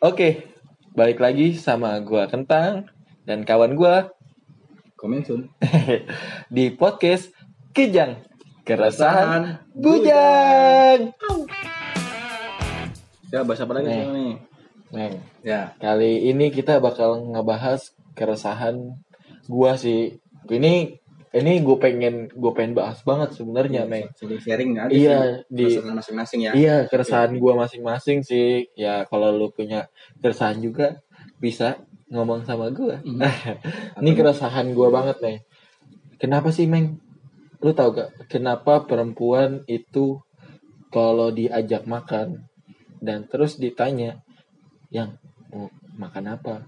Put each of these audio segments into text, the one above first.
Oke, balik lagi sama gua Kentang dan kawan gua Komen Sun. di podcast Kijang Keresahan Bujang. Ya bahasa apa lagi sekarang nih? Neng, Ya. kali ini kita bakal ngebahas keresahan gua sih. Ini ini gue pengen gue pengen bahas banget sebenarnya, Neng. Jadi sharing aja Iya, sih. di masing-masing ya. Iya, keresahan gua masing-masing sih. Ya, kalau lu punya keresahan juga bisa ngomong sama gua. Mhm. Ini keresahan gua banget nih. Kenapa sih, Meng? Lu tau gak kenapa perempuan itu kalau diajak makan dan terus ditanya yang mau makan apa?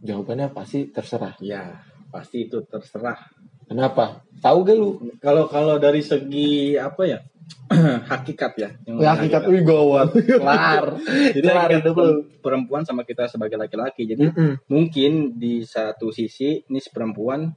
Jawabannya pasti terserah. Ya, pasti itu terserah. Kenapa? Tahu gak lu? Kalau kalau dari segi apa ya? hakikat ya. yang Ya, hakikat lu gawat. Kelar. Jadi Kelar perempuan sama kita sebagai laki-laki. Jadi Mm-mm. mungkin di satu sisi ini si perempuan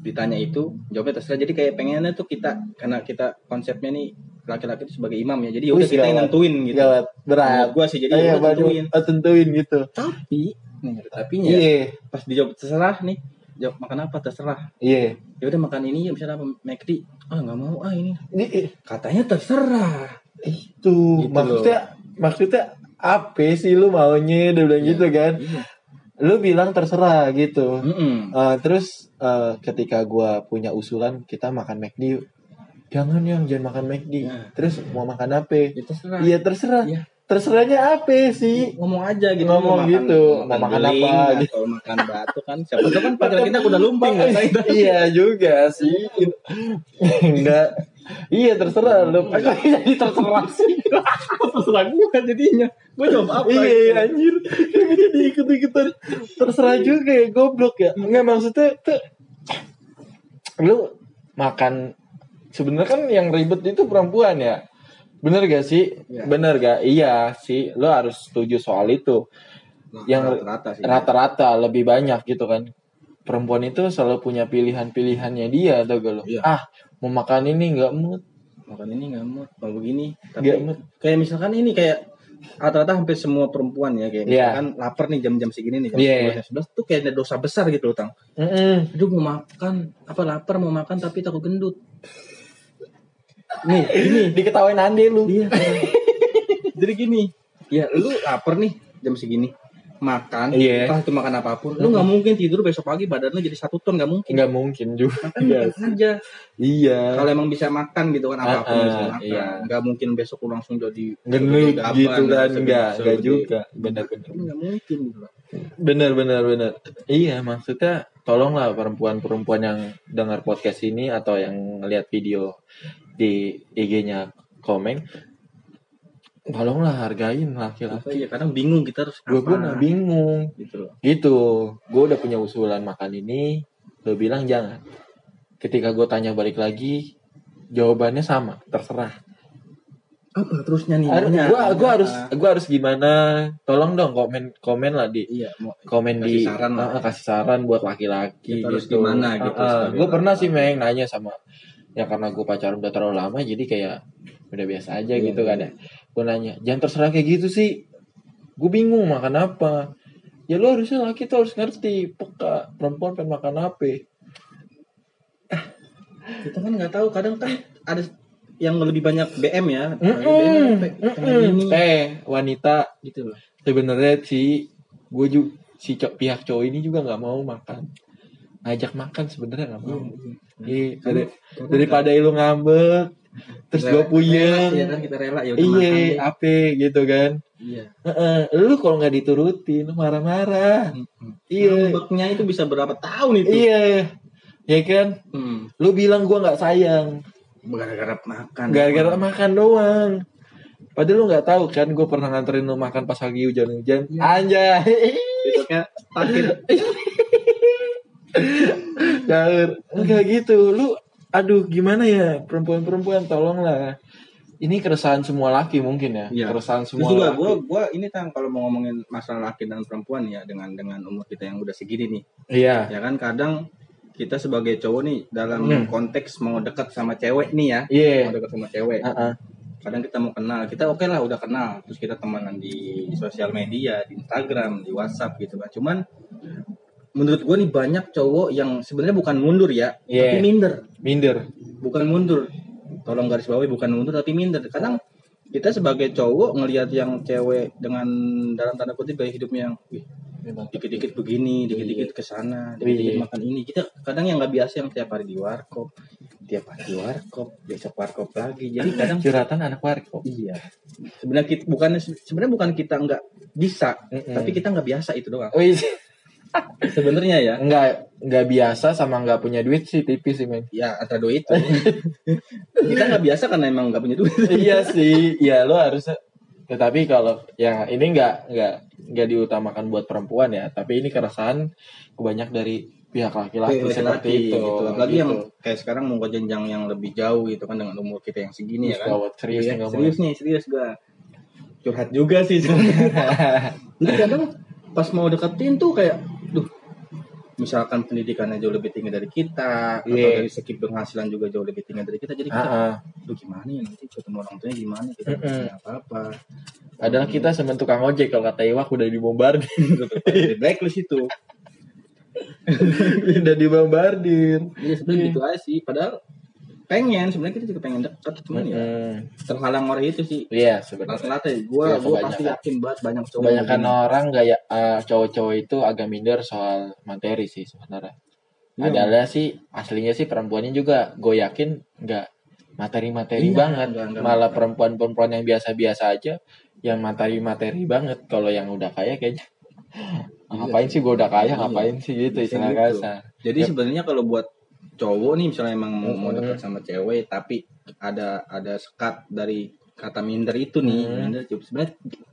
ditanya itu jawabnya terserah jadi kayak pengennya tuh kita karena kita konsepnya nih laki-laki itu sebagai imam ya jadi Wih, udah kita yang nentuin gitu Gawat. Berat. Menurut gua sih jadi Iya, udah baru tentuin tentuin gitu. tapi nih ada tapinya ya. Iya, pas dijawab terserah nih jawab makan apa terserah iya. ya udah makan ini ya misalnya apa McD ah nggak mau ah ini Ini katanya terserah itu Gitu maksudnya maksudnya apa sih lu maunya dia bilang Iya. gitu kan? Iya. Lu bilang terserah gitu. Mm-mm. Eh, terus eh, ketika gua punya usulan kita makan McD. Jangan yang jangan makan McD. Ya. Terus mau makan apa? ya terserah Iya terserah. Iya. Terserahnya apa sih? ngomong aja gitu Ngomong mau gitu, makan makan beling apa, atau makan batu kan? Siapa tahu kan pacar kita udah tahu. iya juga sih. Enggak. Iya terserah lu. Jadi terserah sih. Terserah gue jadinya. Gue jawab apa Iya anjir. Kenapa jadi ikut-ikutan. Terserah juga ya goblok ya. Enggak maksudnya tuh Lu makan sebenarnya kan yang ribet itu perempuan ya Bener gak sih? Iya. Bener gak? Iya sih Lu harus setuju soal itu Nah, yang rata sih Rata-rata lebih banyak gitu kan Perempuan itu selalu punya pilihan-pilihannya dia Tau gak lu? Iya. Ah mau makan ini nggak mood makan ini nggak mau mau begini tapi mood kayak misalkan ini kayak rata-rata hampir semua perempuan ya kayak Iya. misalkan lapar nih jam-jam segini nih jam Iya. 10 jam 11 tuh kayak ada dosa besar gitu loh tang Mm-mm. aduh mau makan apa lapar mau makan tapi takut gendut nih gini Diketawain Andi lu Iya. Jadi gini, ya lu lapar nih jam segini, makan, Iya. entah itu makan apa pun, lu nggak mungkin tidur besok pagi badan lu jadi satu ton nggak mungkin. nggak mungkin juga Makan makan aja. Iya. Kalau emang bisa makan gitu kan apa pun Ah, ah, bisa makan. iya. Nggak mungkin besok lu langsung jadi Gendut gitu kan enggak jadi- juga benar-benar Itu nggak mungkin gitu benar benar benar iya maksudnya tolonglah perempuan-perempuan yang dengar podcast ini atau yang ngeliat video di IG-nya Komeng tolonglah hargain laki-laki. Iya, kadang bingung kita harus gue pun bingung. Gitu loh. gitu. Gue udah punya usulan makan ini lo bilang jangan. Ketika gue tanya balik lagi jawabannya sama terserah Apa terusnya nih? Aduh, gua gua harus gua harus gimana? Tolong dong komen komen lah di Iya, mau komen Kasih di saran lah. Ah, kasih saran buat laki-laki harus gimana gitu sebagai gue pernah sih meng nanya sama ya karena gue pacaran udah terlalu lama jadi kayak udah biasa aja Iya, gitu iya. kan ya. Gue nanya jangan terserah kayak gitu sih. Gue bingung makan apa? Ya lo harusnya laki tuh harus ngerti peka perempuan pengen makan apa? Kita kan nggak tahu kadang kan ada yang lebih banyak BM ya. BM eh wanita gitu loh. sebenarnya si gue juga si co- pihak cowok ini juga nggak mau makan. Ngajak makan sebenarnya nggak mau. Iya, dari- daripada lu ngambek terus gue Rela- puyeng. rela, ya kan kita rela ya iya gitu kan. Iya. Heeh, lu kalau nggak diturutin lu marah-marah. Iya. Ngambeknya itu bisa berapa tahun itu? Iya ya kan? Hmm. lu bilang gua nggak sayang gara-gara makan. Gara-gara makan doang. Padahal lu nggak tahu kan gue pernah nganterin lu makan pas lagi hujan-hujan. Iya. anjay. Besoknya Caur. enggak gitu. Lu aduh gimana ya? Perempuan-perempuan tolonglah. Ini keresahan semua laki mungkin ya. Iya. keresahan Terus semua juga laki. gue gua ini tang kalau mau ngomongin masalah laki dan perempuan ya dengan dengan umur kita yang udah segini nih. Iya. Ya kan kadang kita sebagai cowok nih dalam Hmm. konteks mau dekat sama cewek nih ya iya mau dekat sama cewek Heeh. kadang kita mau kenal kita oke lah udah kenal terus kita temenan di sosial media di Instagram di WhatsApp gitu kan cuman menurut gue nih banyak cowok yang sebenarnya bukan mundur ya Iya. tapi minder Minder. bukan mundur tolong garis bawahi bukan mundur tapi minder kadang kita sebagai cowok ngelihat yang cewek dengan dalam tanda kutip gaya hidupnya yang wih, dikit-dikit begini, dikit-dikit ke sana, dikit-dikit Iya. makan ini. Kita kadang yang nggak biasa yang tiap hari di warkop, tiap hari di warkop, besok warkop lagi. Jadi kadang Curhatan anak warkop. iya. Sebenarnya kita bukan sebenarnya bukan kita nggak bisa, Mm-mm. tapi kita nggak biasa itu doang. Wih, Sebenarnya ya, nggak nggak biasa sama nggak punya duit sih tipis sih men. ya antara dua itu. kita nggak biasa karena emang nggak punya duit. iya sih, ya lo harus. Tetapi kalau yang ini nggak nggak nggak diutamakan buat perempuan ya, tapi ini keresahan banyak dari pihak laki-laki seperti itu. gitu. Apalagi gitu. yang kayak sekarang mau ke jenjang yang lebih jauh gitu kan dengan umur kita yang segini ya kan. Serius nih ngomong. serius nih, serius gua. Curhat juga sih sebenarnya. Jadi kadang pas mau deketin tuh kayak, duh, misalkan pendidikannya jauh lebih tinggi dari kita, atau Iya. dari segi penghasilan juga jauh lebih tinggi dari kita, jadi kita, Ah, ah. duh gimana ya nanti ketemu orang tuanya gimana, kita nggak Mm-mm. punya apa-apa. Padahal kita semen tukang ojek kalau kata Iwak udah dibombardir. Di blacklist itu. udah dibombardir. Jadi sebenarnya gitu aja sih, padahal pengen sebenarnya kita juga pengen deket cuman ya Mm, terhalang oleh itu sih Iya sebenarnya. ya gue Iya, gue pasti yakin banget banyak cowok Kebanyakan yang orang gaya eh, cowok-cowok itu agak minder soal materi sih sebenarnya. Iya. Adalah sih aslinya sih perempuannya juga gue yakin nggak materi-materi Iya, banget. nggak- nggak- Malah perempuan-perempuan yang biasa-biasa aja yang materi-materi banget. Kalau yang udah kaya kayaknya ngapain sih gue udah kaya Iya. ngapain sih gitu Bisa istilah gitu. kasar. Jadi Yep. sebenarnya kalau buat cowok nih misalnya emang mau, mau dekat sama cewek tapi ada ada sekat dari kata minder itu nih Mm. minder coba sebenarnya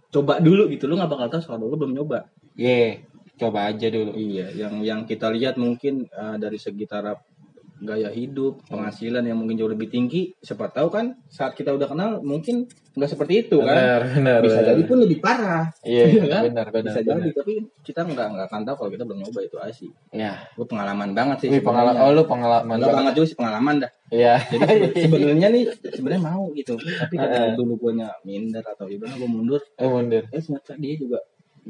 coba dulu gitu lu nggak bakal tahu soal lu belum nyoba Ye, coba aja dulu. iya yang yang kita lihat mungkin eh, dari segi taraf gaya hidup penghasilan yang mungkin jauh lebih tinggi siapa tahu kan saat kita udah kenal mungkin nggak seperti itu kan Benar, benar. bisa benar. jadi pun lebih parah Iya, Iya kan? benar, benar. bisa benar. jadi tapi kita nggak nggak akan tahu kalau kita belum nyoba itu aja sih Ya, gue pengalaman banget sih Wih, pengalaman. Oh, lu pengalaman Enggak banget juga sih pengalaman dah. Iya. Jadi sebe- sebenarnya nih sebenarnya mau gitu. Tapi karena dulu gue minder atau gimana gue mundur, Eh, mundur. eh ternyata dia juga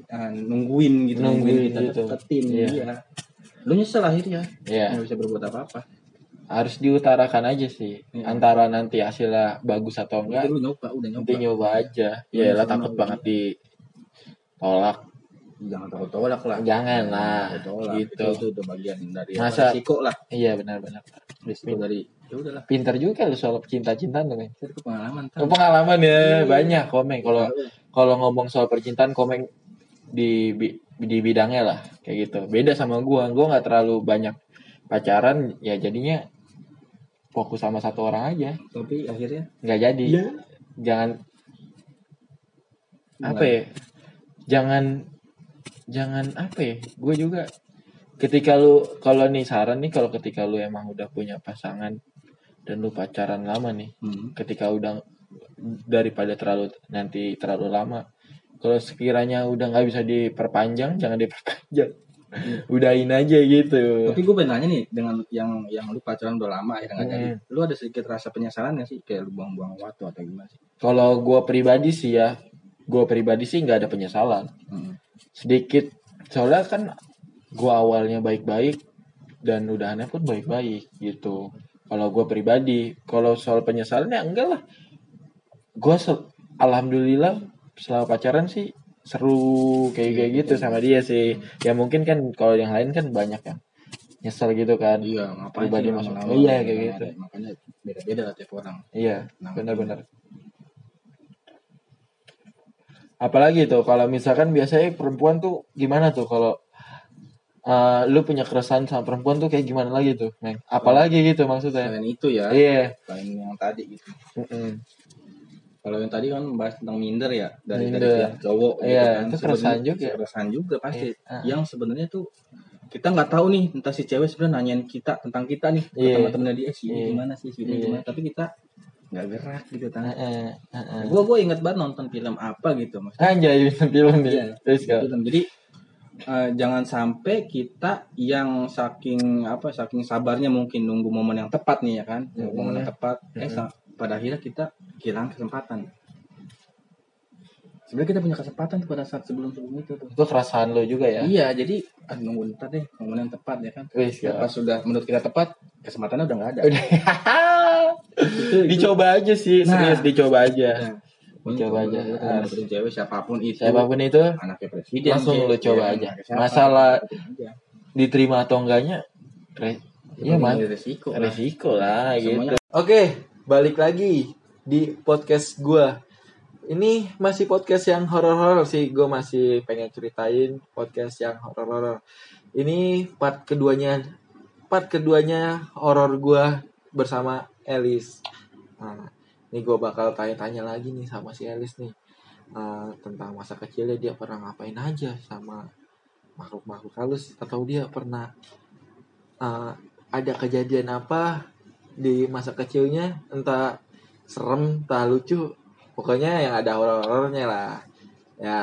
uh, nungguin gitu, Nungguin kita gitu. deketin Iya. dia. Lu nyesel akhirnya, Iya. nggak bisa berbuat apa-apa. Harus diutarakan aja sih Iya. antara nanti hasilnya bagus atau Itu enggak lu nyoba, udah nyoba. nanti nyoba aja Iya, ya lah takut lu. banget ditolak Jangan takut tolak lah. jangan lah tolak. gitu Itu, itu udah bagian dari Masa- risiko lah. iya benar-benar Risiko dari ya udahlah. pintar juga lu soal cinta-cintaan tuh men Itu pengalaman. Oh, pengalaman ya Iya. banyak komeng kalau kalau ngomong soal percintaan komeng di di bidangnya lah kayak gitu beda sama gua gua nggak terlalu banyak pacaran ya jadinya fokus sama satu orang aja. Tapi akhirnya? Nggak jadi. Iya. jangan apa ya? Jangan jangan apa ya? Gue juga ketika lu kalau nih saran nih kalau ketika lu emang udah punya pasangan dan lu pacaran lama nih Hmm. ketika udah daripada terlalu nanti terlalu lama kalau sekiranya udah nggak bisa diperpanjang jangan diperpanjang udahin aja gitu Tapi gue pengen nanya nih dengan yang yang lu pacaran udah lama akhirnya nggak jadi. Hmm. Lu ada sedikit rasa penyesalan gak sih kayak lu buang-buang waktu atau gimana sih? kalau gue pribadi sih ya gue pribadi sih nggak ada penyesalan Hmm. sedikit soalnya kan gua awalnya baik-baik dan udahannya pun baik-baik gitu kalau gua pribadi kalau soal penyesalan ya enggak lah gua se- alhamdulillah selama pacaran sih seru kayak kayak gitu sama dia sih ya mungkin kan kalau yang lain kan banyak yang nyesel gitu kan Iya, ngapain Pribadi masuk. Iya, gitu kayak kan gitu. ada. Makanya beda-beda lah tiap orang. iya Nah, benar-benar apalagi tuh kalau misalkan biasanya perempuan tuh gimana tuh kalau eh, lu punya keresahan sama perempuan tuh kayak gimana lagi tuh Neng? apalagi gitu maksudnya Selain itu ya, iya selain yang tadi gitu. Mm-mm. Kalau yang tadi kan membahas tentang minder ya dari dari Minder. pihak cowok gitu Iya, kan. itu keresahan juga. Keresahan juga pasti. Iya. Yang sebenarnya tuh kita nggak tahu nih entah si cewek sebenarnya nanyain kita tentang kita nih ke Iya. teman-temannya dia si ini Iya. gimana sih si ini Iya. gimana tapi kita nggak gerak gitu kan. Heeh, heeh. Gue gue inget banget nonton film apa gitu maksudnya. Anjay film nih. Iya. Terus kalau Film. Jadi eh, jangan sampai kita yang saking apa saking sabarnya mungkin nunggu momen yang tepat nih ya kan nunggu Mhm. momen yang tepat eh Mhm. sa- pada akhirnya kita kehilangan kesempatan sebenarnya kita punya kesempatan tuh pada saat sebelum sebelum itu tuh Itu kerasaan lo juga ya. iya jadi ah, nunggu ntar deh momen yang tepat ya kan Wis, Ya, ya. pas sudah menurut kita tepat kesempatannya udah nggak ada. Itu- itu- dicoba aja sih, Nah. serius dicoba aja. Nah, Coba aja. dapetin cewek siapa pun itu Siapa pun itu anaknya presiden Langsung lu coba ya, aja. siapa, Masalah aja. diterima atau enggaknya re- Iya, Man. Ada resiko lah. resiko lah gitu. Oke, balik lagi di podcast gua. Ini masih podcast yang horor-horor sih. Gue masih pengen ceritain podcast yang horor-horor. Ini part keduanya, part keduanya horor gua bersama Elis. Nah, ini gue bakal tanya-tanya lagi nih sama si Elis nih Eh, tentang masa kecilnya dia pernah ngapain aja sama makhluk-makhluk halus atau dia pernah eh, ada kejadian apa di masa kecilnya entah serem entah lucu pokoknya yang ada horor-horornya lah ya.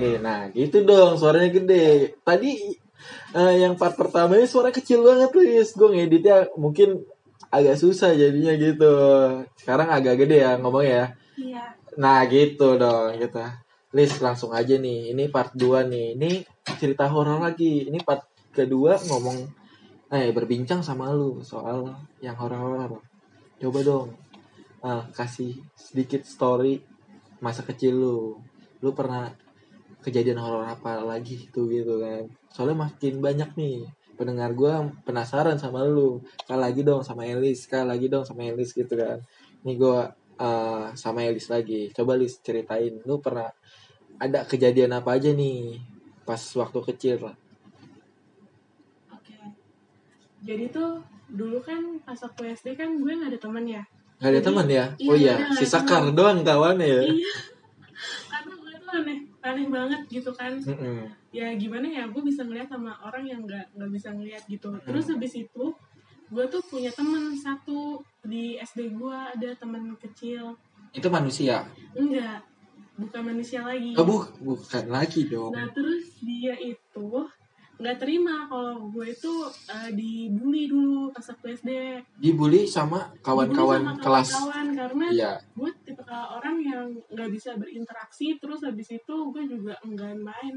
Eh, nah gitu dong suaranya gede tadi eh, yang part pertama ini suara kecil banget Lis gue ngeditnya mungkin agak susah jadinya gitu sekarang agak gede ya ngomongnya ya Iya. Nah gitu dong gitu. Lis langsung aja nih. Ini part 2 nih. Ini cerita horor lagi. Ini part kedua ngomong eh berbincang sama lu soal yang horor-horor. Coba dong. ah, kasih sedikit story masa kecil lu. Lu pernah kejadian horor apa lagi tuh gitu kan. Soalnya makin banyak nih pendengar gua penasaran sama lu. Sekali lagi dong sama Elis, sekali lagi dong sama Elis gitu kan. Nih gua eh, sama Elis lagi. Coba Lis ceritain, lu pernah ada kejadian apa aja nih pas waktu kecil lah. Oke. Jadi tuh dulu kan pas waktu SD kan gue nggak ada teman ya. Gak ada teman ya? iya, oh iya, si. Sakar doang kawannya ya. Iya. Karena gue tuh aneh, aneh banget gitu kan. Mm-mm. Ya gimana ya, gue bisa ngeliat sama orang yang nggak nggak bisa ngeliat gitu. Terus Hmm. habis itu gue tuh punya temen satu di SD gue ada temen kecil. Itu manusia. Enggak, bukan manusia lagi. Oh, bu- bukan lagi dong. Nah terus dia itu nggak terima kalau gue itu eh, dibully dulu pas waktu SD. Dibully sama kawan-kawan kelas. kawan-kawan karena Iya. gue tipe orang yang nggak bisa berinteraksi terus habis itu gue juga enggan main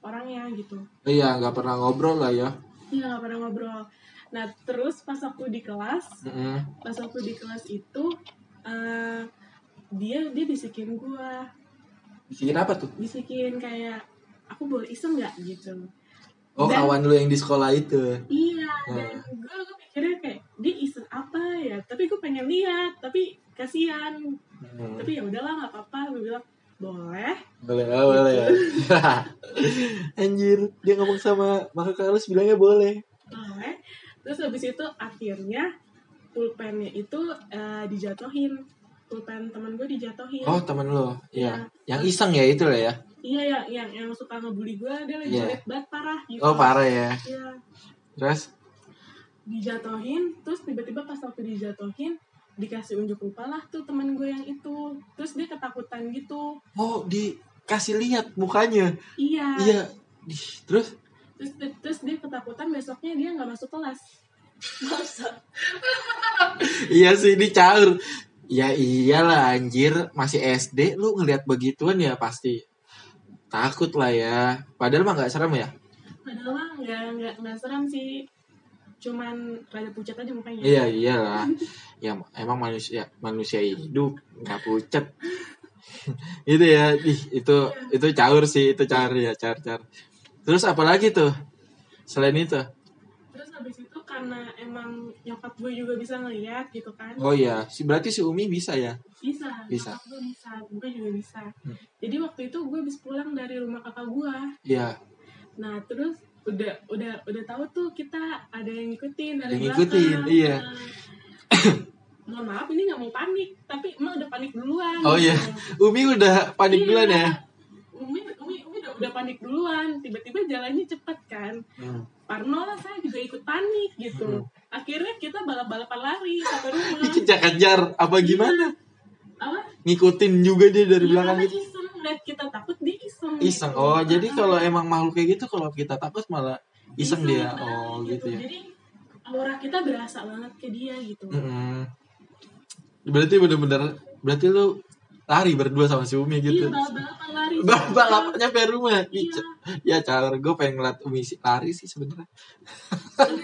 orangnya gitu. Iya, nggak pernah ngobrol lah ya. Iya nggak pernah ngobrol. Nah terus pas waktu di kelas, Mm-mm. pas waktu di kelas itu eh, dia dia bisikin gue, Bisikin apa tuh? bisikin kayak aku boleh iseng nggak gitu. Oh, Dan- kawan lu yang di sekolah itu. Iya, Hmm. dan gue gue mikirnya kayak dia iseng apa ya? Tapi gue pengen lihat, tapi kasihan. Hmm. Tapi ya udahlah nggak apa-apa. Gue bilang boleh. Boleh, oh, boleh ya. Anjir, dia ngomong sama makhluk halus bilangnya boleh. boleh. Terus habis itu akhirnya pulpennya itu eh, dijatuhin. Pulpen teman gue dijatuhin. Oh, temen lo. Iya. Iya. Yang iseng ya itu lah ya. Iya yang yang yang suka ngebully gue dia lagi Iya. jelek banget parah gitu. Oh, parah ya. Iya. Terus dijatuhin terus tiba-tiba pas waktu dijatuhin dikasih unjuk rupa lah tuh teman gue yang itu terus dia ketakutan gitu oh, dikasih lihat mukanya. iya Iya. Terus terus terus dia ketakutan besoknya dia nggak masuk kelas masa iya sih ini caur. Ya iyalah anjir, masih SD lu ngelihat begituan ya pasti takut lah ya. Padahal mah nggak serem ya. padahal mah nggak nggak nggak seram sih cuman rada pucat aja mukanya Iya iyalah. Ya emang manusia manusia hidup nggak pucat. itu ya, ih, itu itu caur sih, itu caur ya, caur caur. Terus apa lagi tuh? Selain itu? Karena emang nyokap gue juga bisa ngeliat gitu kan Oh iya, si berarti si Umi bisa ya? bisa Bisa. nyokap gue bisa gue juga bisa Hmm. jadi waktu itu gue habis pulang dari rumah kakak gue Iya, Nah terus udah udah udah tahu tuh kita ada yang ngikutin dari Yang belakang. ngikutin, iya. Nah, mohon maaf ini nggak mau panik tapi emang udah panik duluan. Oh, iya. Umi udah panik Iya. duluan ya? Umi Umi Umi udah, udah panik duluan. Tiba-tiba jalannya cepet kan. Hmm. Parno lah saya juga ikut panik gitu. Hmm. Akhirnya kita balap-balapan lari sampai rumah. Dikejar-kejar apa gimana? Apa? Ngikutin juga dia dari Iya, belakang gitu. iseng lihat kita takut dia iseng. Iseng. gitu. Oh, jadi Ah. kalau emang makhluk kayak gitu kalau kita takut malah iseng Iseng dia oh gitu ya jadi aura kita berasa banget ke dia gitu Mm-mm. berarti bener-bener berarti lu lari berdua sama si Umi gitu. Iya balap-balapan lari. Balap nyampe rumah. Iya. Ya caur gue pengen ngeliat Umi si- lari sih sebenarnya. Baru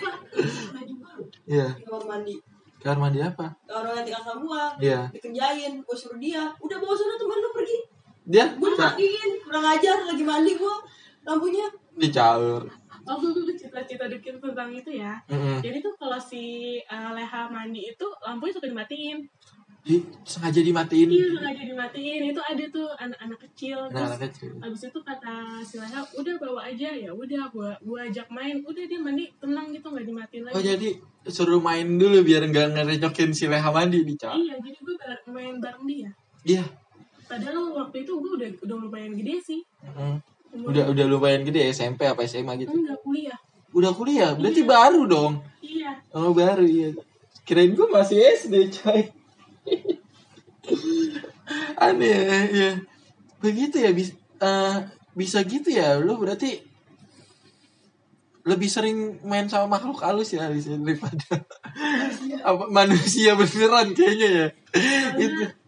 iya. Di kamar mandi. Kamar mandi apa? Orang ganti kakak gua. Iya. Dikerjain gua suruh dia. Udah bawa sana teman lu pergi. Dia? Gua matiin kurang ajar lagi mandi gua. Lampunya. Dicaur oh gue gue cita-cita dikit tentang itu ya. Mm-mm. jadi tuh kalau si uh, Leha mandi itu lampunya suka dimatiin Ih, sengaja dimatiin. Iya sengaja dimatiin. Itu ada tuh anak-anak kecil. Nah terus anak kecil. abis itu kata si Leha udah bawa aja. Ya udah gua gua ajak main. Udah dia mandi. Tenang gitu nggak dimatiin lagi. oh jadi suruh main dulu biar nggak ngerecokin si Leha mandi dicaur iya jadi gue main bareng dia. Iya. Padahal waktu itu gue udah udah lumayan gede sih. Mm. Umur- udah udah lumayan gede SMP apa SMA gitu? Enggak kuliah. Udah kuliah? Berarti baru dong? Iya. Oh baru iya. Kirain gue masih SD coy. Aneh ya. Begitu ya bisa bisa gitu ya. Lu berarti lebih sering main sama makhluk halus ya ya, daripada apa manusia beneran kayaknya ya. Itu.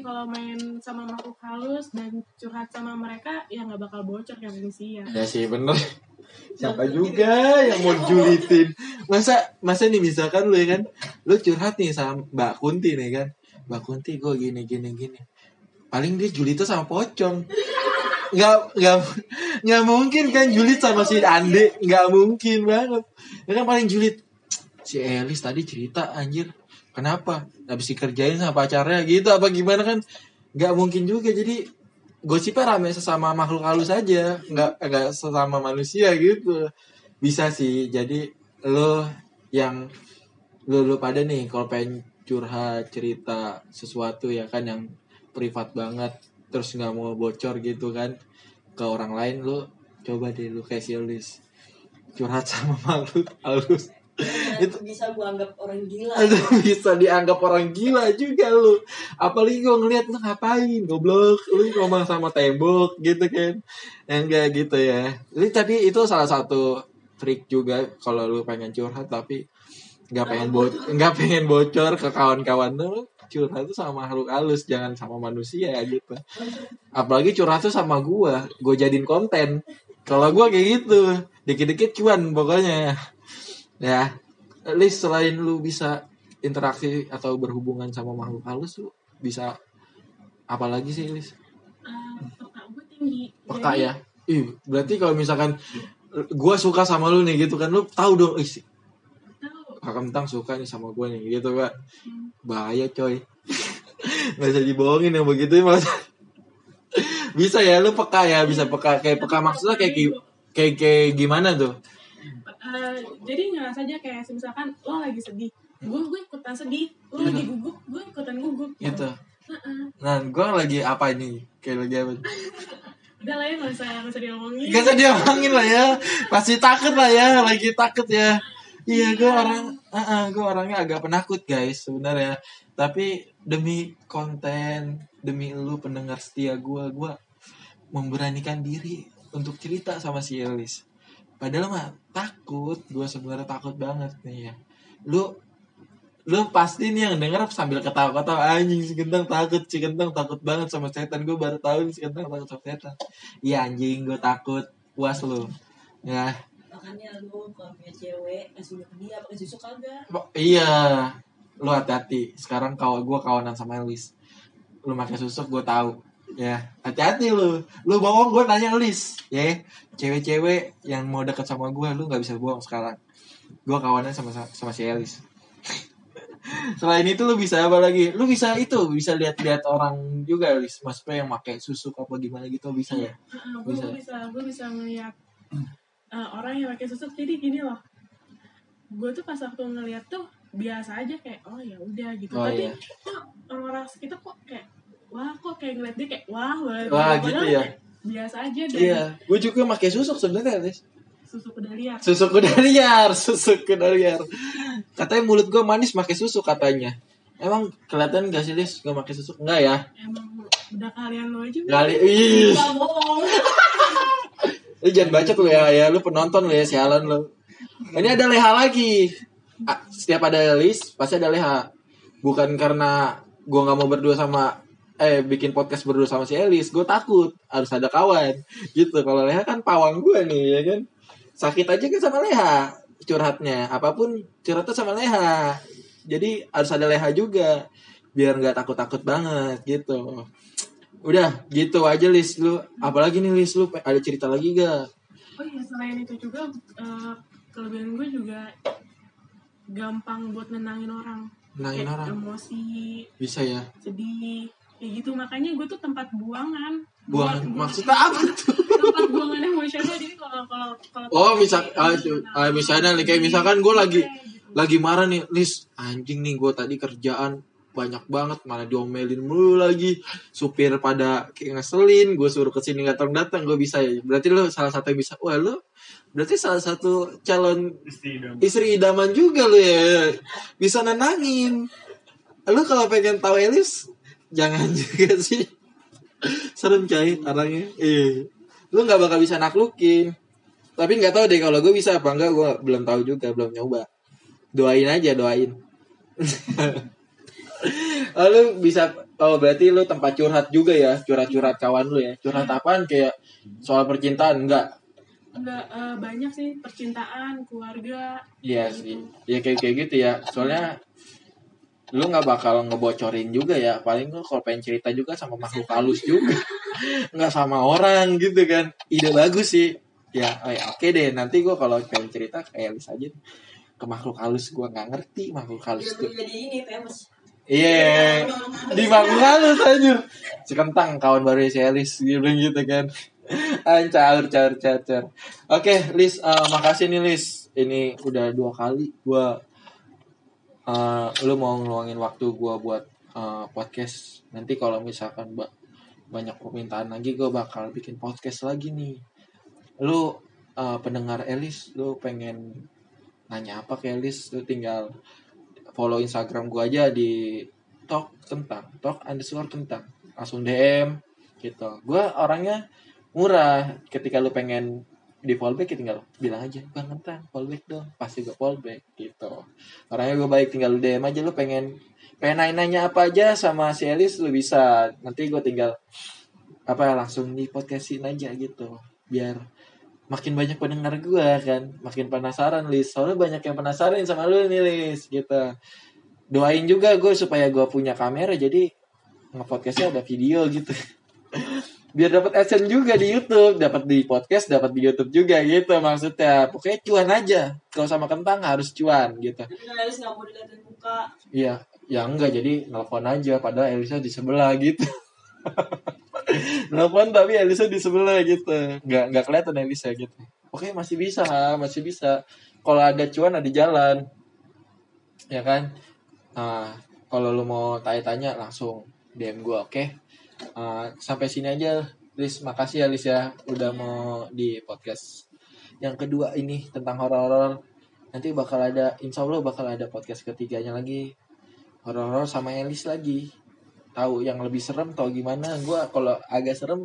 Sih kalau main sama makhluk halus dan curhat sama mereka ya nggak bakal bocor kayak manusia Ya sih bener. Siapa juga yang mau julitin? Masa masa nih misalkan lu ya kan, lu curhat nih sama Mbak Kunti nih kan, Mbak Kunti gue gini gini gini. Paling dia julitnya sama pocong. Nggak nggak nggak mungkin kan julit sama si Ande, nggak mungkin banget. Ya kan paling julit si Elis tadi cerita anjir. Kenapa? Habis dikerjain sama pacarnya gitu apa gimana kan? Nggak mungkin juga jadi gosipnya rame sesama makhluk halus aja nggak nggak sesama manusia gitu bisa sih jadi lo yang lo lo pada nih kalau pengen curhat cerita sesuatu ya kan yang privat banget terus nggak mau bocor gitu kan ke orang lain lo coba deh lo kasih list curhat sama makhluk halus itu bisa gua anggap orang gila. Aduh, bisa dianggap orang gila juga lu. Apalagi gue ngeliat lu ngapain, goblok. Lu ngomong sama tembok gitu kan. Enggak gitu ya. Ini tapi itu salah satu trik juga kalau lu pengen curhat tapi nggak pengen bocor, nggak pengen bocor ke kawan-kawan lu. Curhat tuh sama makhluk halus jangan sama manusia gitu. Apalagi curhat tuh sama gua. Gue jadiin konten. Kalau gua kayak gitu. Dikit-dikit cuan pokoknya. Ya at least selain lu bisa interaksi atau berhubungan sama makhluk halus lu bisa apa lagi sih Lis? Eh, peka gue tinggi. Peka Jadi, ya? Ih berarti kalau misalkan gua suka sama lu nih gitu kan lu tahu dong ih si tahu. Kakak mentang suka nih sama gue nih gitu kan bahaya coy. Nggak bisa dibohongin yang begitu malah bisa ya lu peka ya bisa peka. Kayak peka maksudnya kayak kayak kayak gimana tuh Eh, jadi ngerasa aja kayak misalkan lo lagi sedih. Gue gue ikutan sedih. Lo lagi gugup gue ikutan gugup. Gitu. Heeh. nah gue lagi apa ini? Kayak lagi apa? Udah lah ya nggak usah nggak usah diomongin. Gak usah diomongin lah ya. Pasti takut lah ya Lagi takut ya. Iya gue orang uh Gue orangnya agak penakut guys sebenarnya. Tapi demi konten Demi lu pendengar setia gue Gue memberanikan diri Untuk cerita sama si Elis Padahal mah takut Gue sebenarnya takut banget nih ya. Lu lu pasti nih yang denger sambil ketawa-ketawa anjing si kentang takut si kentang takut banget sama setan. Gue baru tahu si kentang takut sama setan. Iya anjing gue takut. Puas lu. Ya. Makanya lu kalau punya cewek kasih ke dia pakai susu kagak? Iya. Lu hati-hati. Sekarang kawan gue kawanan sama Elis lu pakai susuk gue tahu ya hati-hati lu. Lu bohong gue nanya Elis ya. Cewek-cewek yang mau deket sama gue lu nggak bisa bohong sekarang. Gue kawanan sama sama si Elis. Selain itu lu bisa apa lagi? Lu bisa itu bisa lihat-lihat orang juga Elis maksudnya yang pakai susuk apa gimana gitu bisa ya? Gue Bisa. bisa gue bisa ngeliat eh, orang yang pakai susuk jadi gini loh gue tuh pas waktu ngeliat tuh biasa aja kayak oh ya udah gitu. Oh, tapi iya. kok orang-orang sekitar kok kayak wah kok kayak ngeliat dia kayak wah wah, Wah, gitu ya. biasa aja dan iya gue juga pakai susuk sebenarnya Elis susu kuda liar Susu kuda liar, susu kuda liar. Katanya mulut gue manis pakai susu katanya. Emang kelihatan gak sih Lis gue pakai susu? Enggak ya? emang udah kalian lo aja Kali ih. bohong Lu jangan bacot lu ya, ya lu penonton lu ya, sialan lu. Ini ada leha lagi. Setiap ada list pasti ada leha. Bukan karena gua nggak mau berdua sama eh bikin podcast berdua sama si Elis, gue takut harus ada kawan gitu. Kalau leha kan pawang gue nih ya kan. Sakit aja kan sama leha curhatnya, apa pun curhatnya sama leha. Jadi harus ada leha juga biar nggak takut-takut banget gitu. Udah gitu aja Lis lu. Apalagi nih Lis lu ada cerita lagi gak? oh iya selain itu juga eh, kelebihan gue juga gampang buat nenangin orang Nenangin Kayak orang. emosi Bisa ya. sedih kayak gitu makanya gue tuh tempat buangan. Buangan? Buat- maksudnya apa tuh? tempat buangan emosional jadi kalau kalau kalau Oh, misal ah, itu- ah, misalnya nih, kayak misalkan gue lagi Gitu. lagi marah nih, Lis, anjing nih gue tadi kerjaan banyak banget mana diomelin mulu lagi. Supir pada kayak ngeselin gue suruh ke sini datang datang gue bisa ya. Berarti lo salah satu yang bisa wah lo berarti salah satu calon istri idaman. juga lo ya. Bisa nenangin. Lo kalau pengen tahu Elis jangan juga sih. Serem coy orangnya eh lu nggak bakal bisa naklukin. Tapi nggak tahu deh kalau gue bisa apa enggak gue belum tahu juga belum nyoba. Doain aja doain. Lalu bisa oh berarti lu tempat curhat juga ya? Curhat-curhat kawan lu ya? Curhat apaan? Kayak soal percintaan enggak enggak eh, banyak sih percintaan keluarga Iya sih. ya kayak kayak gitu ya. Soalnya lu nggak bakal ngebocorin juga ya. Paling lu kalau pengen cerita juga sama makhluk halus juga. Nggak sama orang gitu kan. Ide bagus sih. Ya oh ya, oke deh. Nanti gua kalau pengen cerita kayak Elis aja. Ke makhluk halus gua nggak ngerti makhluk halus Udah tuh. jadi ini famous. iya. Di makhluk halus. Aja si kentang kawan baru si Elis bilang gitu kan. Ancaur, caur, caur, caur. Oke, Lis, eh, makasih nih Lis. Ini udah dua kali gua eh lu mau ngeluangin waktu gua buat eh, podcast. Nanti kalau misalkan ba- banyak permintaan lagi gua bakal bikin podcast lagi nih. Lu eh, pendengar Elis, lu pengen nanya apa ke Elis, lu tinggal follow Instagram gua aja di talk tentang talk underscore tentang langsung DM gitu. Gua orangnya murah ketika lu pengen di fallback ya tinggal bilang aja bang kentang fallback dong. Pasti gue fallback gitu. Orangnya gue baik tinggal DM aja lu pengen pengen nanya-nanya apa aja sama si Elis lu bisa. Nanti gue tinggal apa langsung di podcastin aja gitu. Biar makin banyak pendengar gue kan. Makin penasaran Lis. Soalnya banyak yang penasaran sama lu nih Lis gitu. Doain juga gue supaya gue punya kamera jadi ngepodcastnya ada video gitu biar dapat adsense juga di YouTube, dapat di podcast, dapat di YouTube juga gitu maksudnya. Pokoknya cuan aja. Kalau sama kentang harus cuan gitu. Tapi kan Elis nggak mau diliatin muka. Iya, ya enggak jadi nelpon aja padahal Elisa di sebelah gitu. nelpon tapi Elisa di sebelah gitu. Enggak enggak kelihatan Elisa gitu. Oke, masih bisa, masih bisa. Kalau ada cuan ada jalan. Ya kan? Nah, kalau lu mau tanya-tanya langsung DM gua, oke? Uh, sampai sini aja Lis makasih ya Lis ya udah mau di podcast. Yang kedua ini tentang horor-horor. Nanti bakal ada insya Allah bakal ada podcast ketiganya lagi. Horor-horor sama Elis lagi. Tahu yang lebih serem tau gimana? Gua kalau agak serem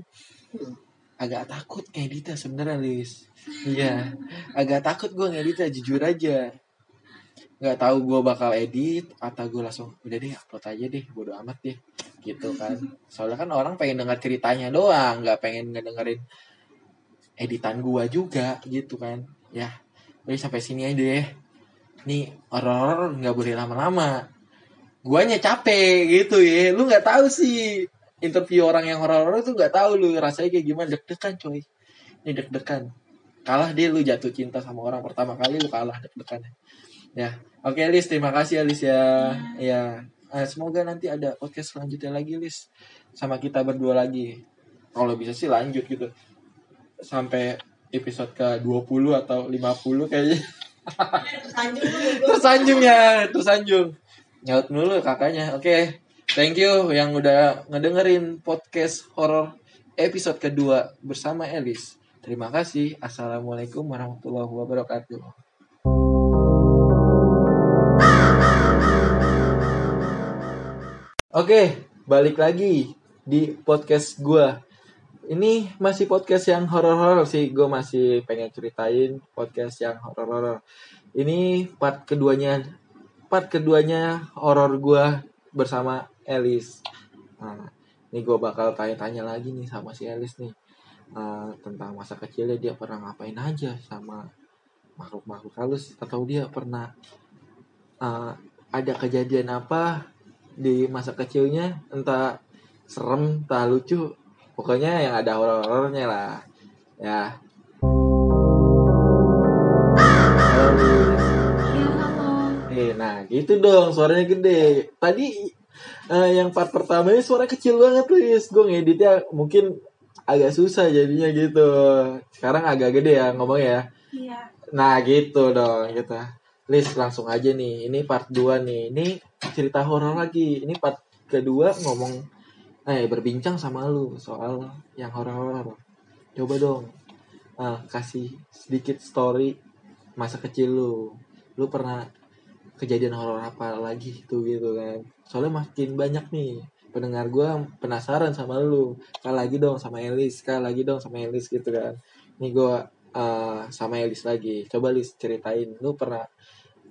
agak takut ngeditnya sebenarnya Lis iya. Agak takut gua ngeditnya jujur aja. Nggak tahu gue bakal edit atau gue langsung udah deh upload aja deh bodo amat deh gitu kan. Soalnya kan orang pengen dengar ceritanya doang nggak pengen ngedengerin editan gua juga gitu kan. Ya udah sampai sini aja deh. Nih horor nggak boleh lama-lama. Guanya capek gitu ya lu nggak tahu sih. Interview orang yang horor tuh nggak tahu lu rasanya kayak gimana. Deg-degan coy. Ini deg-degan. Kalah dia lu jatuh cinta sama orang pertama kali lu kalah deg-degan. Ya oke Lis terima kasih ya. Lis ya. Ya Eh, semoga nanti ada podcast selanjutnya lagi Lis. Sama kita berdua lagi. Kalau bisa sih lanjut gitu. Sampai episode ke 20 atau 50 kayaknya. Tersanjung lu ya, tersanjung ya tersanjung. Nyaut dulu kakaknya oke. Thank you yang udah ngedengerin podcast horor episode kedua bersama Elis. Terima kasih. Assalamualaikum warahmatullahi wabarakatuh Oke, balik lagi di podcast gua. ini masih podcast yang horor-horor sih. Gue masih pengen ceritain podcast yang horor-horor. Ini part keduanya, part keduanya horor gue bersama Elis. Nah, ini gue bakal tanya-tanya lagi nih sama si Elis nih Eh, tentang masa kecilnya dia pernah ngapain aja sama makhluk-makhluk halus atau dia pernah eh, ada kejadian apa di masa kecilnya entah serem entah lucu pokoknya yang ada horor-horornya lah ya. Eh, nah gitu dong suaranya gede tadi eh, yang part pertama ini suara kecil banget Lis gue ngeditnya mungkin agak susah jadinya gitu sekarang agak gede ya ngomongnya ya Iya. Nah gitu dong gitu. Lis langsung aja nih. Ini part 2 nih. Ini cerita horor lagi. Ini part kedua ngomong eh berbincang sama lu soal yang horor-horor. Coba dong. ah, kasih sedikit story masa kecil lu. Lu pernah kejadian horor apa lagi tuh gitu kan. Soalnya makin banyak nih pendengar gua penasaran sama lu. Sekali lagi dong sama Elis, sekali lagi dong sama Elis gitu kan. Nih gua eh, sama Elis lagi. Coba Lis ceritain, lu pernah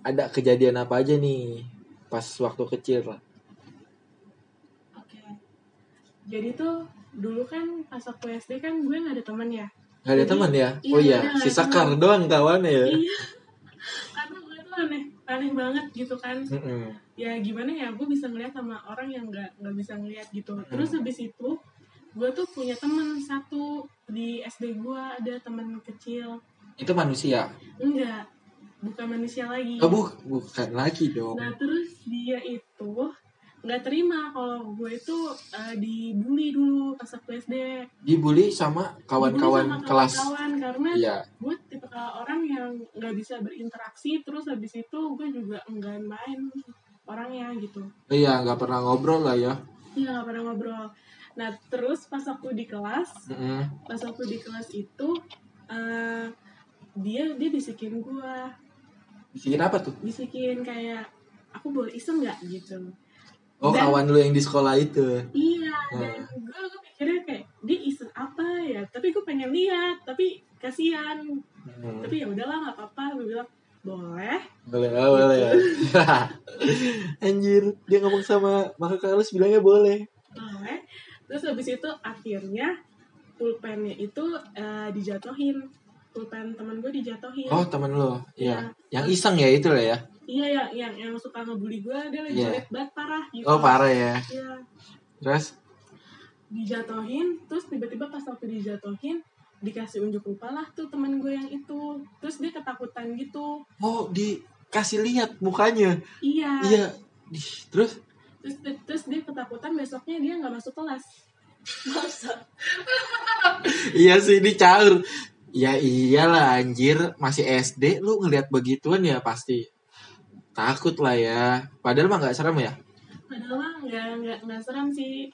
ada kejadian apa aja nih pas waktu kecil lah. Oke. Jadi tuh dulu kan pas aku SD kan gue nggak ada teman ya. Gak ada Jadi, teman ya? iya, oh iya, ada si. Sekar doang kawannya ya. Iya. Karena gue tuh aneh, aneh banget gitu kan. Mm-mm. Ya gimana ya, gue bisa ngeliat sama orang yang nggak nggak bisa ngeliat gitu. Terus habis itu gue tuh punya temen satu di SD gue ada temen kecil. Itu manusia. Enggak, bukan manusia lagi. Oh, bu- bukan lagi dong. Nah terus dia itu nggak terima kalau gue itu eh, dibully dulu pas aku SD. Dibully sama kawan-kawan kelas. kawan-kawan karena Iya. gue tipe orang yang nggak bisa berinteraksi terus habis itu gue juga enggan main orangnya gitu. Iya, nggak pernah ngobrol lah ya. Iya nggak pernah ngobrol. Nah terus pas waktu di kelas, Mm-mm. pas waktu di kelas itu eh, dia dia bisikin gue, Bisikin apa tuh? bisikin kayak aku boleh iseng nggak gitu. Oh, Dan- kawan lu yang di sekolah itu. Iya, Hmm. dan gue gue mikirnya kayak dia iseng apa ya? Tapi gue pengen lihat, tapi kasihan. Hmm. Tapi ya udahlah nggak apa-apa. Gue bilang boleh. Boleh, oh, boleh ya. Anjir, dia ngomong sama makhluk halus bilangnya boleh. boleh. Terus habis itu akhirnya pulpennya itu eh, dijatuhin. Pulpen teman gue dijatuhin. Oh, temen lo. Iya. Iya. Yang iseng ya itu lah ya. Iya yang yang yang suka ngebully gue dia lagi Iya. jelek banget parah gitu. Oh, parah ya. Iya. Terus dijatuhin terus tiba-tiba pas waktu dijatuhin dikasih unjuk rupa lah tuh teman gue yang itu terus dia ketakutan gitu oh, dikasih lihat mukanya. iya Iya. Terus terus terus dia ketakutan besoknya dia nggak masuk kelas Masa? iya sih ini caur. Ya iyalah anjir, masih SD lu ngelihat begituan ya pasti takut lah ya. Padahal mah nggak serem ya. padahal mah nggak nggak nggak serem sih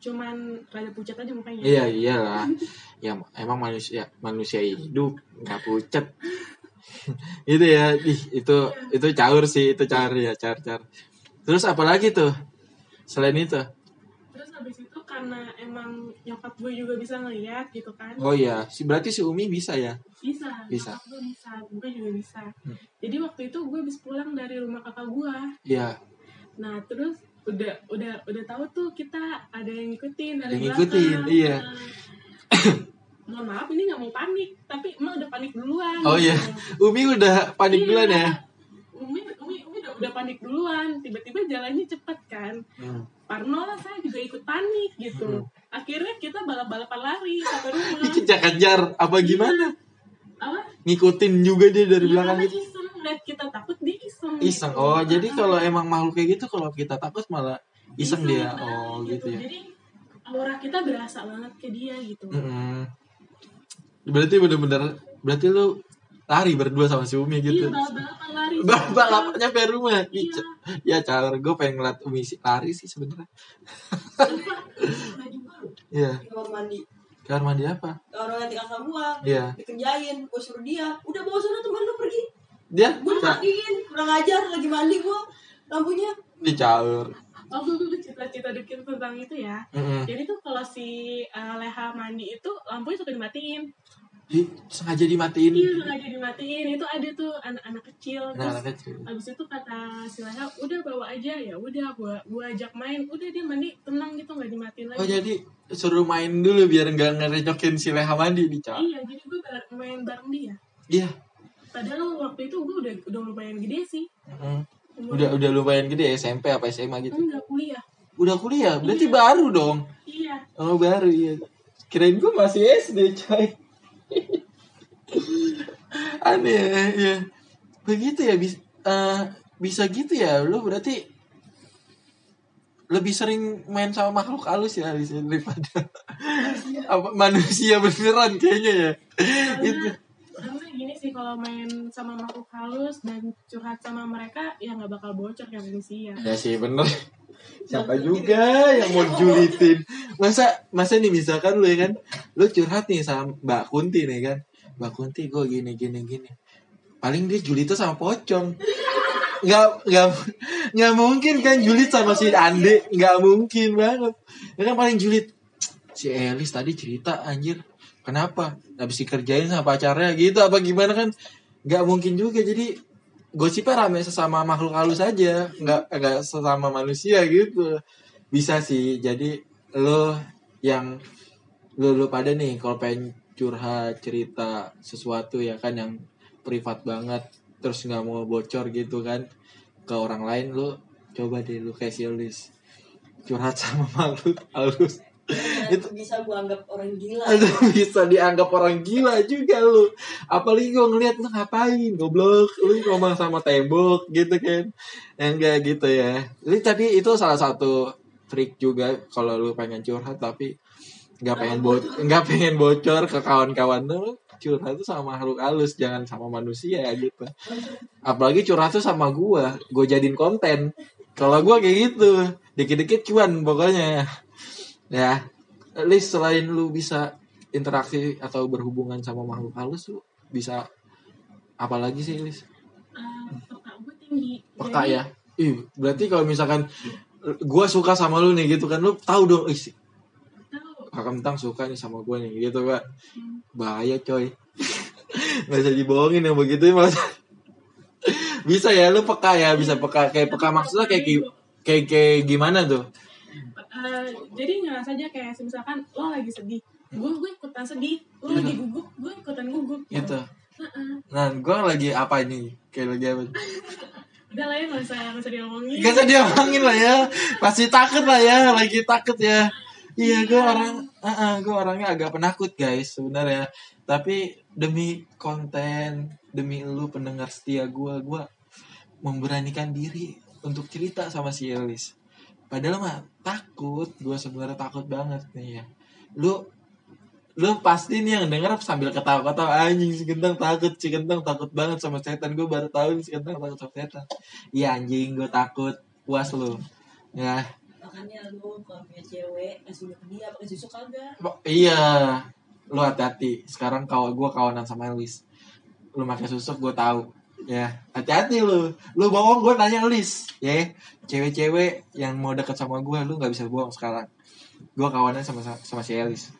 cuman rada pucat aja mukanya Iya iyalah. Ya emang manusia manusia hidup nggak pucat. itu ya, ih, itu itu caur sih, itu caur ya, caur caur. Terus apa lagi tuh? Selain itu? Karena emang nyokap gue juga bisa ngeliat gitu kan Oh iya, si berarti si Umi bisa ya? bisa Bisa. nyokap gue bisa gue juga bisa Hmm. jadi waktu itu gue habis pulang dari rumah kakak gue Iya, Nah terus udah udah udah tahu tuh kita ada yang ngikutin dari Yang belakang. ngikutin, iya. Nah, mohon maaf ini nggak mau panik tapi emang udah panik duluan. Oh, iya. Umi udah panik Iya. duluan ya? Umi Umi Umi udah, udah panik duluan. Tiba-tiba jalannya cepet kan. Hmm. Parno lah saya juga ikut panik gitu. Hmm. Akhirnya kita balap-balapan lari sampai rumah. Dikejar-kejar apa gimana? Apa? Ngikutin juga dia dari Iya, belakang gitu. iseng lihat kita takut dia iseng. Iseng. gitu. Oh, jadi Ah, kalau emang makhluk kayak gitu kalau kita takut malah iseng dia. lari Oh, gitu ya. Jadi aura kita berasa banget ke dia gitu. Mm-mm. Berarti bener-bener berarti lu lari berdua sama si Umi gitu. Iya, balap-balapan lari. Balap nyampe rumah. Ih, Iya. Ya caur, gue pengen ngeliat Umi si- lari sih sebenarnya. Iya. kamar mandi. Kamar mandi apa? Orang ganti kakak gua, Iya. dikerjain, gua suruh dia. Udah bawa sana teman lu pergi. Dia Gua ca- matiin, kurang ajar lagi mandi gua. Lampunya. dicaur. oh gue gue cerita-cerita dikit tentang itu ya Mm-mm. jadi tuh kalau si uh, Leha mandi itu lampunya suka dimatiin Ih, sengaja dimatiin. Iya sengaja dimatiin. Itu ada tuh anak-anak kecil. Nah terus anak kecil. abis itu kata si Leha udah bawa aja. Ya udah gua gua ajak main. Udah dia mandi. Tenang gitu nggak dimatiin lagi. oh jadi suruh main dulu biar nggak ngerecokin si Leha mandi di Cak. iya jadi gue main bareng dia. Iya. Padahal waktu itu gue udah udah lumayan gede sih. Mm. Umur- udah udah lumayan gede SMP apa SMA gitu? Enggak kuliah. Udah kuliah? Berarti baru dong? Iya. Oh baru iya. Kirain gue masih SD coy aneh ya begitu ya bisa bisa gitu ya. Lu berarti lebih sering main sama makhluk halus ya daripada apa manusia beneran kayaknya ya. Itu. karena karena gini sih kalau main sama makhluk halus dan curhat sama mereka ya nggak bakal bocor kayak manusia ya sih bener siapa juga yang mau julitin? Masa masa nih misalkan lu ya kan lu curhat nih sama Mbak Kunti nih kan. Mbak Kunti gue gini gini gini? Paling dia julitnya sama pocong. Nggak nggak nggak mungkin kan julit sama si Ande. Nggak mungkin banget. Ya kan paling julit si Elis tadi cerita anjir. Kenapa? Habis dikerjain sama pacarnya gitu apa gimana kan? Nggak mungkin juga. Jadi gosipnya rame sesama makhluk halus aja. Nggak nggak sesama manusia gitu. Bisa sih. Jadi lo yang lo lo pada nih kalau pengen curhat cerita sesuatu ya kan yang privat banget terus nggak mau bocor gitu kan ke orang lain lo coba deh lo kasih list curhat sama makhluk halus itu bisa gua anggap orang gila Aduh, bisa dianggap orang gila juga lu. Apalagi gue ngeliat lu ngapain, goblok. Lu ngomong sama tembok gitu kan. Enggak gitu ya. Ini tapi itu salah satu trik juga kalau lu pengen curhat tapi nggak pengen bo nggak pengen bocor ke kawan-kawan lu curhat tuh sama makhluk halus jangan sama manusia gitu apalagi curhat tuh sama gua gue jadiin konten kalau gua kayak gitu dikit-dikit cuan pokoknya ya Lis selain lu bisa interaksi atau berhubungan sama makhluk halus lu bisa apa lagi sih Lis? Ah, peka gue tinggi. Peka Jadi, ya? Ih berarti kalau misalkan gua suka sama lu nih gitu kan lu tahu dong ih si tahu. Kakak mentang suka nih sama gue nih gitu kan bahaya coy. Nggak bisa dibohongin yang begitu malah bisa ya lu peka ya bisa peka. Kayak peka maksudnya kayak gi- kayak kayak gimana tuh Eh, jadi ngerasa aja kayak misalkan lo lagi sedih. Gue gue ikutan sedih. Lo lagi gugup gue ikutan gugup. Gitu. Heeh. nah gue lagi apa ini? Kayak lagi apa? Udah lah ya nggak usah nggak usah diomongin. Gak usah diomongin lah ya. Pasti takut lah ya Lagi takut ya. Iya gue orang uh Gue orangnya agak penakut guys sebenarnya. Tapi demi konten Demi lu pendengar setia gue Gue memberanikan diri Untuk cerita sama si Elis Padahal mah takut Gue sebenarnya takut banget nih ya. Lu lu pasti nih yang denger sambil ketawa-ketawa anjing si kentang takut si kentang takut banget sama setan. Gue baru tahu si kentang takut sama setan. Iya anjing gue takut. Puas lu. Ya. Makanya lu kalau punya cewek kasih ke dia pakai susu kagak? Iya. Lu hati-hati. Sekarang kawan gue kawanan sama Elis lu pakai susuk gue tahu ya hati-hati lu. Lu bohong gue nanya Elis ya. Cewek-cewek yang mau deket sama gue lu nggak bisa bohong sekarang. Gue kawanan sama sama si Elis.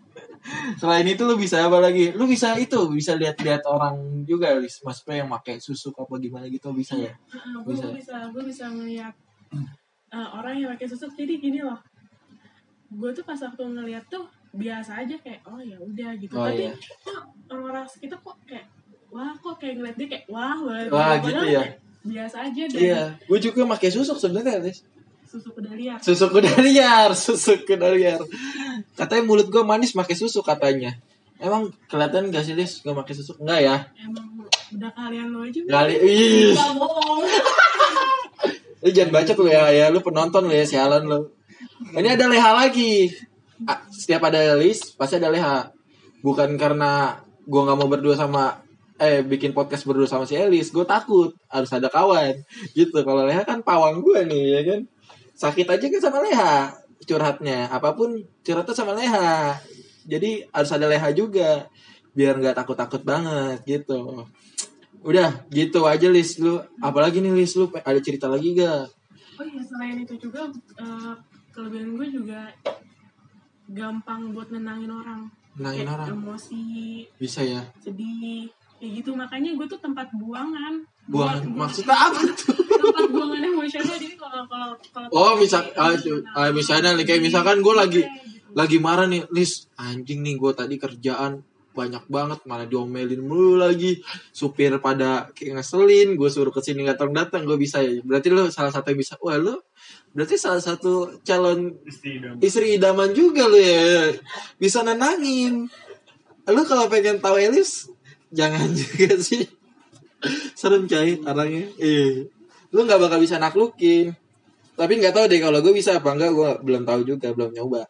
Selain itu lu bisa apa lagi? Lu bisa itu bisa lihat-lihat orang juga Elis. Maksudnya yang pakai susuk apa gimana gitu bisa ya? Gue Bisa. bisa gue bisa ngeliat eh, orang yang pakai susuk jadi gini loh gue tuh pas waktu ngeliat tuh biasa aja kayak oh ya udah gitu. Oh, tapi iya. kok orang-orang sekitar kok kayak wah kok kayak ngeliat dia kayak wah wah, Wah, gitu ya. biasa aja dan iya gue juga pakai susuk sebenarnya Elis susu kuda liar susu kuda liar susu kuda liar katanya mulut gue manis pakai susu katanya. Emang kelihatan gak sih Lis gue pakai susu enggak ya? Emang udah kalian lo aja kali ih. Gak bohong. Lu jangan bacot lu ya ya lu penonton lu ya sialan lu. Ini ada leha lagi. Ah, setiap ada Lis pasti ada leha. Bukan karena gue nggak mau berdua sama eh bikin podcast berdua sama si Elis gue takut harus ada kawan. Gitu kalau leha kan pawang gue nih ya kan? Sakit aja kan sama leha curhatnya. Apa pun curhatnya sama leha. Jadi harus ada leha juga biar nggak takut takut banget gitu. Udah gitu aja Lis. Lu apalagi nih Lis? Lu ada cerita lagi gak oh iya selain itu juga eh, kelebihan gue juga gampang buat nenangin orang. Nenangin Kayak orang. emosi Bisa ya. sedih kayak gitu makanya gue tuh tempat buangan. Buangan? Buat- maksudnya apa tuh? tempat buangan emosional jadi kalau kalau kalau Oh, misal ah, ah, misalnya nih, kayak misalkan gue lagi Gitu. lagi marah nih, Lis, anjing nih gue tadi kerjaan banyak banget malah diomelin mulu lagi. Supir pada kayak ngeselin gue suruh ke sini datang datang gue bisa ya. Berarti lo salah satu yang bisa wah lo berarti salah satu calon istri idaman. juga lo ya. Bisa nenangin. Lo kalau pengen tahu Elis jangan juga sih. Serem coy orangnya eh lu nggak bakal bisa naklukin. Tapi nggak tahu deh kalau gue bisa apa enggak gue belum tahu juga belum nyoba.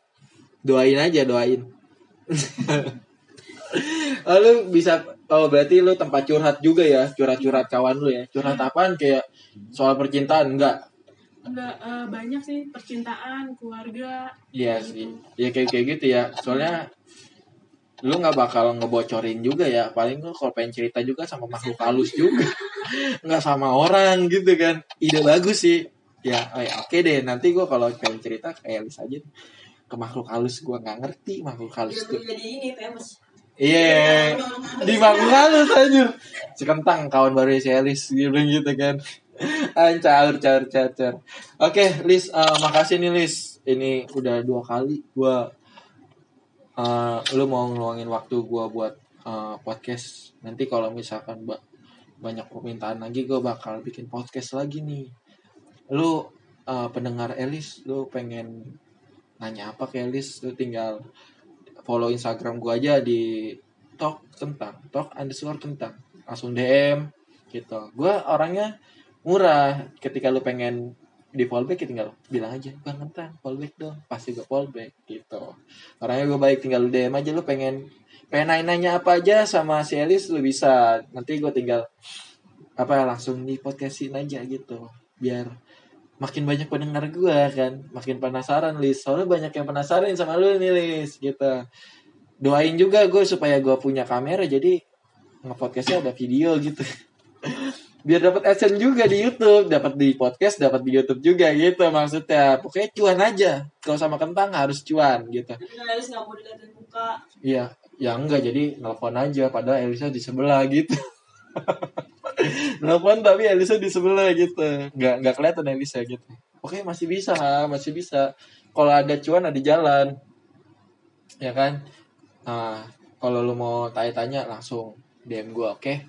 Doain aja doain. Lalu bisa oh berarti lu tempat curhat juga ya? Curhat-curhat kawan lu ya? Curhat apaan? Kayak soal percintaan enggak enggak eh, banyak sih percintaan keluarga Iya sih. ya kayak kayak gitu ya. Soalnya lu nggak bakal ngebocorin juga ya. Paling lu kalau pengen cerita juga sama makhluk halus juga. Nggak sama orang gitu kan. Ide bagus sih. Ya oh ya, oke deh. Nanti gua kalau pengen cerita kayak Elis aja. Ke makhluk halus gua nggak ngerti makhluk halus Udah tuh. jadi ini famous. iya. Di makhluk halus. Aja si kentang kawan baru si Elis bilang gitu kan. Ah, caur caur caur. Oke Lis eh, makasih nih Lis. Ini udah dua kali gua eh, lu mau ngeluangin waktu gua buat eh, podcast? Nanti kalau misalkan ba- banyak permintaan lagi gua bakal bikin podcast lagi nih. Lu eh, pendengar Elis lu pengen nanya apa ke Elis? Lu tinggal follow Instagram gua aja di talk tentang talk underscore tentang. Langsung DM gitu. Gua orangnya murah. Ketika lu pengen di fallback ya tinggal bilang aja bang tentang fallback dong. Pasti gue fallback gitu. Orangnya gue baik tinggal DM aja lu pengen pengen nanya apa aja sama si Elis lu bisa. Nanti gue tinggal apa langsung di podcastin aja gitu. Biar makin banyak pendengar gue kan. Makin penasaran Lis. Soalnya banyak yang penasaran sama lu nih Lis gitu. Doain juga gue supaya gue punya kamera jadi ngepodcastnya ada video gitu biar dapat adsense juga di YouTube. Dapat di podcast dapat di YouTube juga gitu maksudnya. Pokoknya cuan aja. Kalau sama kentang harus cuan gitu. Tapi kan Elis nggak mau dilihatin muka. iya. Ya enggak jadi nelpon aja. Padahal Elisa di sebelah gitu. Nelpon tapi Elisa di sebelah gitu. Nggak nggak kelihatan Elisa gitu. Oke masih bisa masih bisa. Kalau ada cuan ada jalan. Ya kan? Nah kalau lu mau tanya-tanya langsung DM gua oke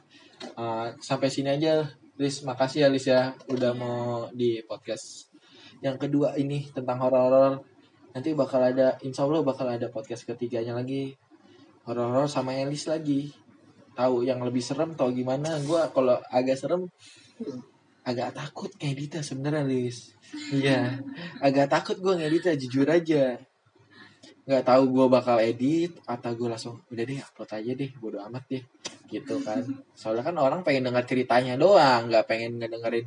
Uh, sampai sini aja Lis makasih ya Lis ya udah mau di podcast. Yang kedua ini tentang horor-horor. Nanti bakal ada insya Allah bakal ada podcast ketiganya lagi. Horor-horor sama Elis lagi. Tahu yang lebih serem tau gimana? Gua kalau agak serem agak takut ngeditnya sebenarnya Lis iya. Agak takut gua ngeditnya jujur aja. Nggak tahu gue bakal edit atau gue langsung udah deh upload aja deh bodo amat deh gitu kan. Soalnya kan orang pengen dengar ceritanya doang nggak pengen ngedengerin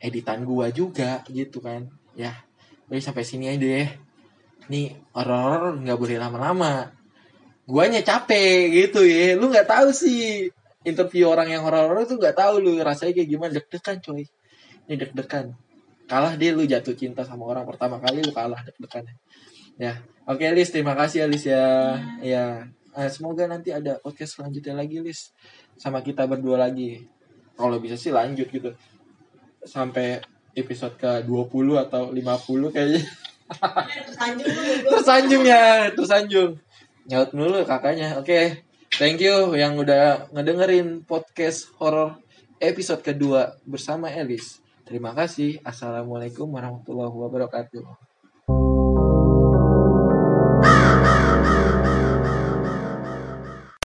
editan gua juga gitu kan. Ya udah sampai sini aja deh. Nih horor nggak boleh lama-lama. Guanya capek gitu ya lu nggak tahu sih. Interview orang yang horor tuh nggak tahu lu rasanya kayak gimana. Deg-degan coy. Ini deg-degan. Kalah deh lu jatuh cinta sama orang pertama kali lu kalah deg-degan. Ya oke Lis terima kasih ya. Lis ya. Ya Eh, semoga nanti ada podcast selanjutnya lagi Lis. Sama kita berdua lagi. Kalau bisa sih lanjut gitu. Sampai episode ke 20 atau 50 kayaknya. Tersanjung ya gue. tersanjung ya tersanjung. Nyaut dulu kakaknya oke. Thank you yang udah ngedengerin podcast horor episode kedua bersama Elis. Terima kasih. Assalamualaikum warahmatullahi wabarakatuh